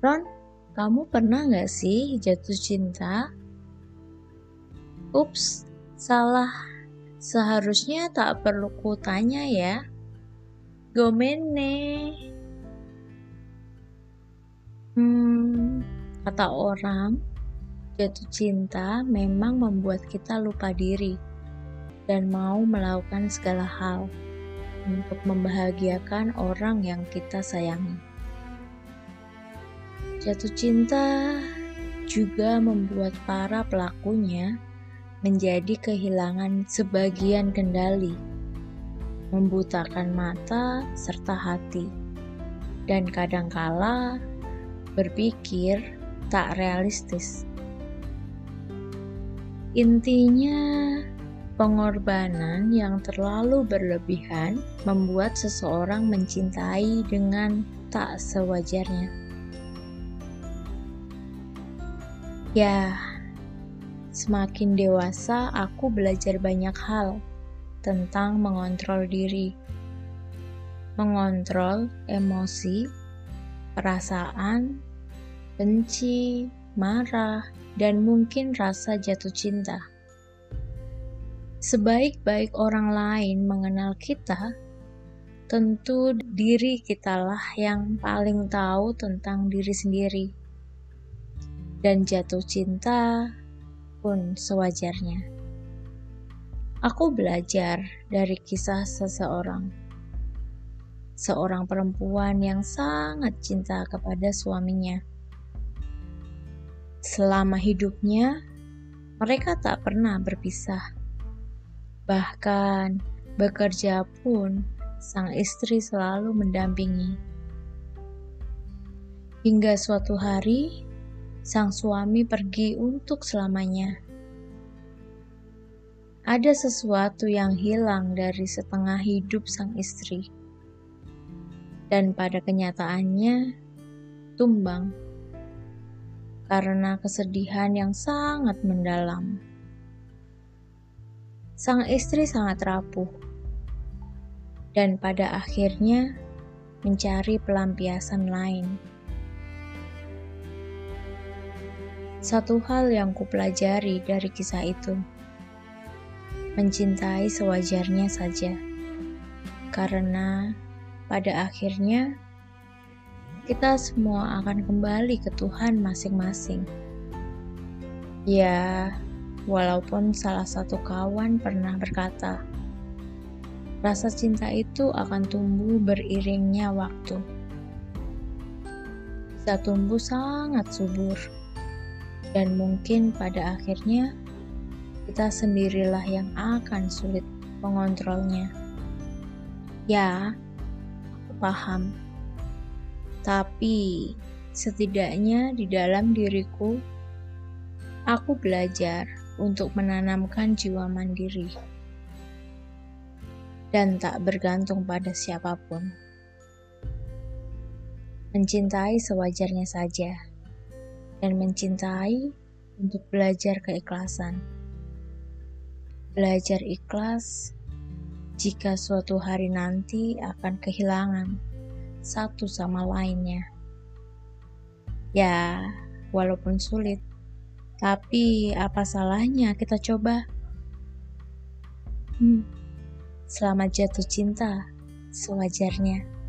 Ron, kamu pernah gak sih jatuh cinta? Ups, salah. Seharusnya tak perlu kutanya ya. Gomene. Hmm, kata orang, jatuh cinta memang membuat kita lupa diri dan mau melakukan segala hal untuk membahagiakan orang yang kita sayangi. Jatuh cinta juga membuat para pelakunya menjadi kehilangan sebagian kendali, membutakan mata serta hati, dan kadangkala berpikir tak realistis. Intinya, pengorbanan yang terlalu berlebihan membuat seseorang mencintai dengan tak sewajarnya. Ya, semakin dewasa aku belajar banyak hal tentang mengontrol diri, mengontrol emosi, perasaan, benci, marah, dan mungkin rasa jatuh cinta. Sebaik-baik orang lain mengenal kita, tentu diri kitalah yang paling tahu tentang diri sendiri dan jatuh cinta pun sewajarnya. Aku belajar dari kisah seseorang, seorang perempuan yang sangat cinta kepada suaminya. Selama hidupnya, mereka tak pernah berpisah. Bahkan bekerja pun, sang istri selalu mendampingi. Hingga suatu hari, sang suami pergi untuk selamanya. Ada sesuatu yang hilang dari setengah hidup sang istri, dan pada kenyataannya tumbang karena kesedihan yang sangat mendalam. Sang istri sangat rapuh, dan pada akhirnya mencari pelampiasan lain. Satu hal yang kupelajari dari kisah itu, mencintai sewajarnya saja, karena pada akhirnya kita semua akan kembali ke Tuhan masing-masing. Ya, walaupun salah satu kawan pernah berkata, rasa cinta itu akan tumbuh beriringnya waktu. Bisa tumbuh sangat subur dan mungkin pada akhirnya kita sendirilah yang akan sulit mengontrolnya. Ya, aku paham. Tapi setidaknya di dalam diriku, aku belajar untuk menanamkan jiwa mandiri dan tak bergantung pada siapa pun. Mencintai sewajarnya saja dan mencintai untuk belajar keikhlasan. Belajar ikhlas jika suatu hari nanti akan kehilangan satu sama lainnya. Ya, walaupun sulit, tapi apa salahnya kita coba? Hmm, selamat jatuh cinta, sewajarnya.